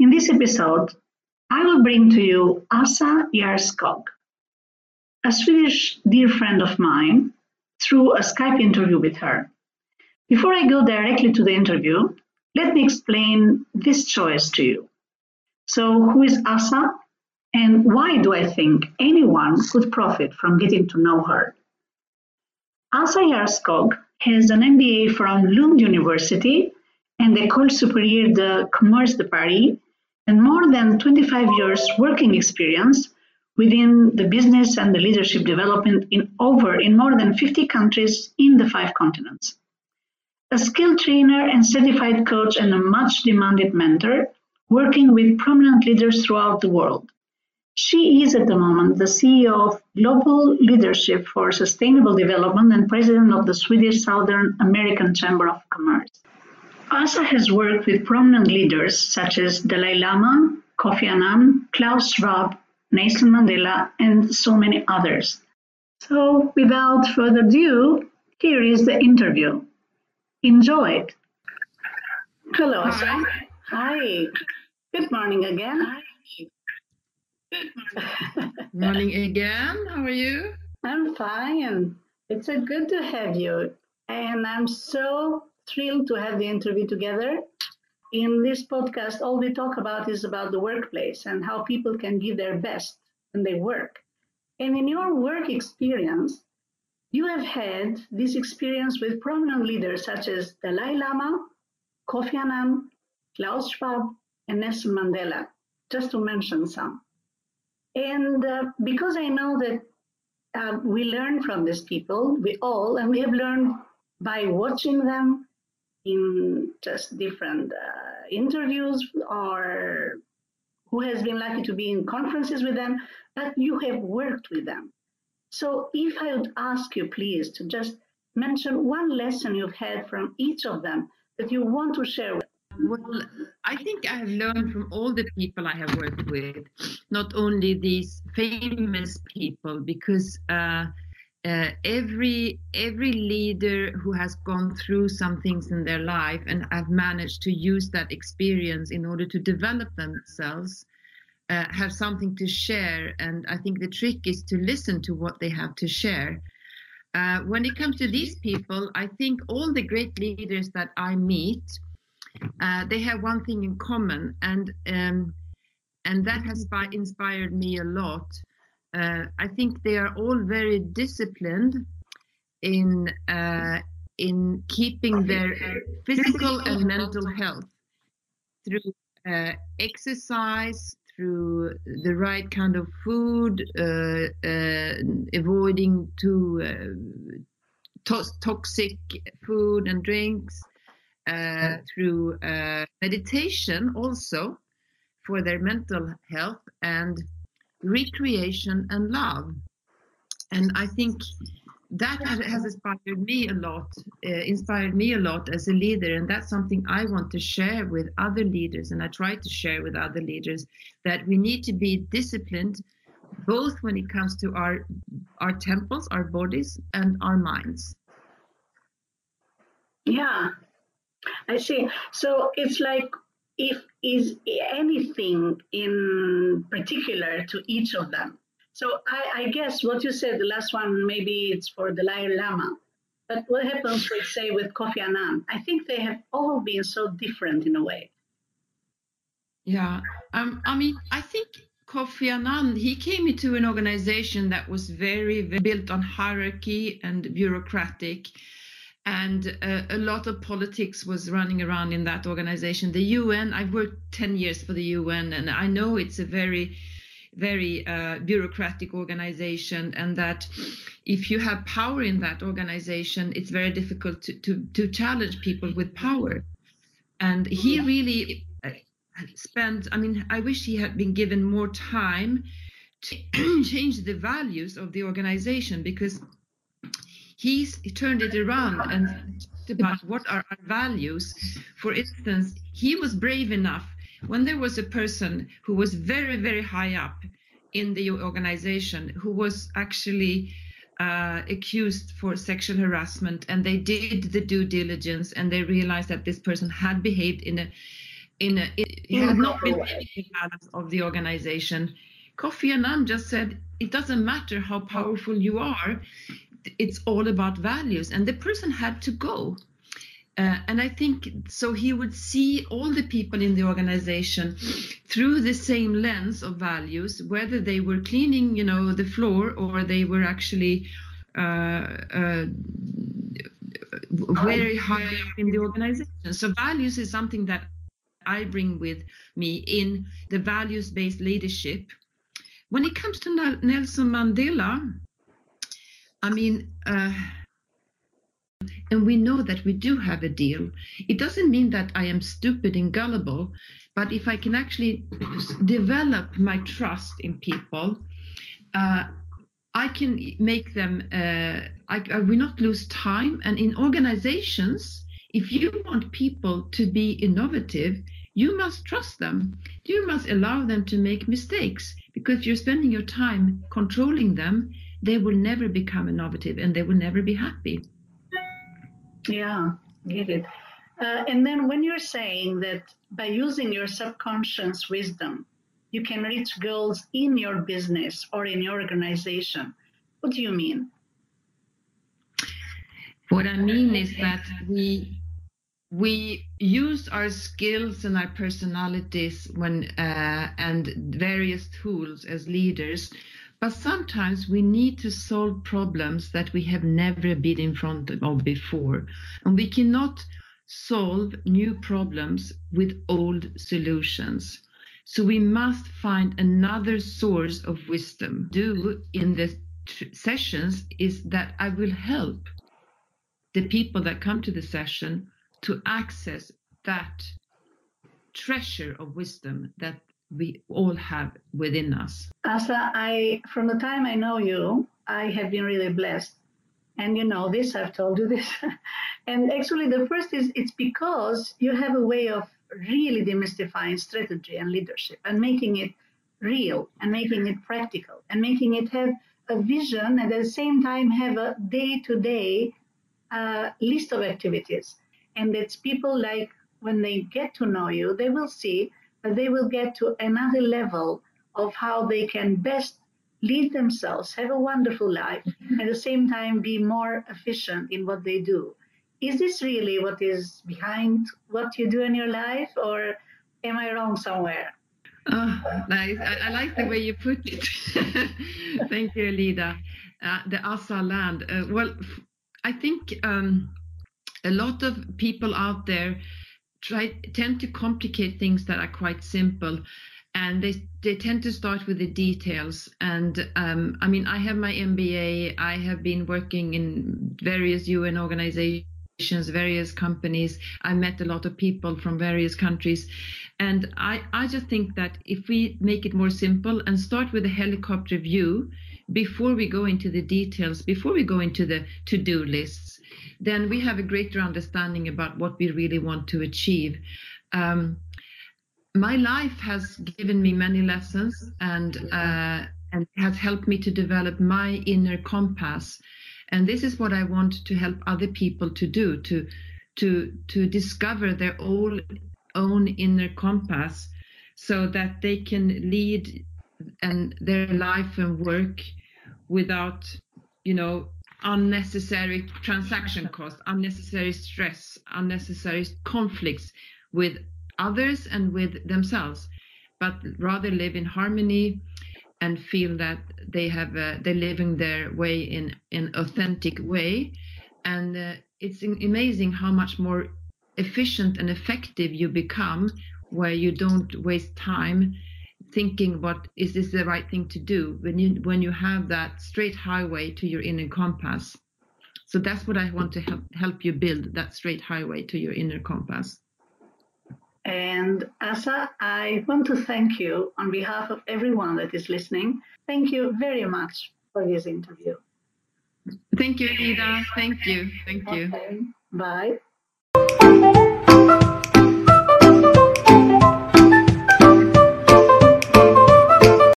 In this episode, I will bring to you Asa Jarskog, a Swedish dear friend of mine, through a Skype interview with her. Before I go directly to the interview, let me explain this choice to you. So, who is Asa? And why do I think anyone could profit from getting to know her? Asa Jarskog has an MBA from Lund University and École Supérieure de Commerce de Paris, and more than 25 years working experience within the business and the leadership development in over in more than 50 countries in the five continents. A skilled trainer and certified coach and a much demanded mentor, working with prominent leaders throughout the world. She is at the moment the CEO of Global Leadership for Sustainable Development and President of the Swedish Southern American Chamber of Commerce. Asa has worked with prominent leaders such as Dalai Lama, Kofi Annan, Klaus Schwab, Nelson Mandela, and so many others. So, without further ado, here is the interview. Enjoy it. Hello, Asa. Hi. Good morning again. Morning again. How are you? I'm fine. It's a good to have you. And I'm so thrilled to have the interview together. In this podcast, all we talk about is about the workplace and how people can give their best when they work. And in your work experience, you have had this experience with prominent leaders such as Dalai Lama, Kofi Annan, Klaus Schwab, and Nelson Mandela, just to mention some. And uh, because I know that uh, we learn from these people, we all, and we have learned by watching them in just different uh, interviews or who has been lucky to be in conferences with them, that you have worked with them. So if I would ask you, please, to just mention one lesson you've had from each of them that you want to share with. Well, I think I have learned from all the people I have worked with, not only these famous people, because uh, uh, every every leader who has gone through some things in their life and have managed to use that experience in order to develop themselves uh, have something to share. And I think the trick is to listen to what they have to share. Uh, when it comes to these people, I think all the great leaders that I meet, uh, they have one thing in common, and um, and that has spi- inspired me a lot. Uh, I think they are all very disciplined in uh, in keeping their physical and mental health through uh, exercise, through the right kind of food, uh, uh, avoiding too uh, to- toxic food and drinks, uh, through uh, meditation also for their mental health and recreation and love. And I think that has has inspired me a lot, uh, inspired me a lot as a leader, and that's something I want to share with other leaders, and I try to share with other leaders that we need to be disciplined, both when it comes to our our temples, our bodies, and our minds. Yeah, I see. So it's like if is anything in particular to each of them. So I, I guess what you said, the last one, maybe it's for the Dalai Lama. But what happens, let's say, with Kofi Annan? I think they have all been so different in a way. Yeah, um, I mean, I think Kofi Annan he came into an organization that was very, very built on hierarchy and bureaucratic, and uh, a lot of politics was running around in that organization. The UN, I've worked ten years for the UN, and I know it's a very very uh, bureaucratic organization and that if you have power in that organization it's very difficult to, to, to challenge people with power and he really uh, spent i mean i wish he had been given more time to change the values of the organization because he's he turned it around and talked about what are our values. For instance he was brave enough when there was a person who was very very high up in the organization who was actually uh, accused for sexual harassment and they did the due diligence and they realized that this person had behaved in a in a it, he had not been in balance of the organization. Kofi annan just said it doesn't matter how powerful you are it's all about values and the person had to go uh, and I think so he would see all the people in the organization through the same lens of values, whether they were cleaning, you know, the floor or they were actually uh, uh, very high up in the organization. So values is something that I bring with me in the values-based leadership. When it comes to Nelson Mandela, I mean. Uh, and we know that we do have a deal. It doesn't mean that I am stupid and gullible, but if I can actually develop my trust in people, uh, I can make them, uh, I, I will not lose time. And in organizations, if you want people to be innovative, you must trust them. You must allow them to make mistakes because you're spending your time controlling them. They will never become innovative and they will never be happy. Yeah, get it. Uh, and then when you're saying that by using your subconscious wisdom, you can reach goals in your business or in your organization, what do you mean? What I mean is that we we use our skills and our personalities when uh, and various tools as leaders but sometimes we need to solve problems that we have never been in front of before. And we cannot solve new problems with old solutions. So we must find another source of wisdom. Do in the sessions is that I will help the people that come to the session to access that treasure of wisdom that we all have within us. Asa, I from the time I know you, I have been really blessed. And you know this, I've told you this. and actually the first is it's because you have a way of really demystifying strategy and leadership and making it real and making it practical and making it have a vision and at the same time have a day-to-day uh, list of activities. And it's people like when they get to know you, they will see they will get to another level of how they can best lead themselves, have a wonderful life, at the same time be more efficient in what they do. Is this really what is behind what you do in your life, or am I wrong somewhere? Oh, nice. I, I like the way you put it. Thank you, Lida. Uh, the Asa land. Uh, well, I think um, a lot of people out there try tend to complicate things that are quite simple and they they tend to start with the details. And um, i mean i have my mba i have been working in various un organizations various companies. I met a lot of people from various countries. And i i just think that if we make it more simple and start with a helicopter view before we go into the details before we go into the to-do lists then we have a greater understanding about what we really want to achieve. Um, my life has given me many lessons and uh, and has helped me to develop my inner compass. And this is what I want to help other people to do to to to discover their own own inner compass so that they can lead and their life and work without you know unnecessary transaction costs, unnecessary stress, unnecessary conflicts with others and with themselves, but rather live in harmony and feel that they have uh, they're living their way in an authentic way, and uh, it's amazing how much more efficient and effective you become where you don't waste time thinking what is this the right thing to do? When you when you have that straight highway to your inner compass. So that's what i want to help help you build that straight highway to your inner compass. And asa i want to thank you on behalf of everyone that is listening. Thank you very much for this interview. Thank you ida. Thank you. Thank you. Okay. bye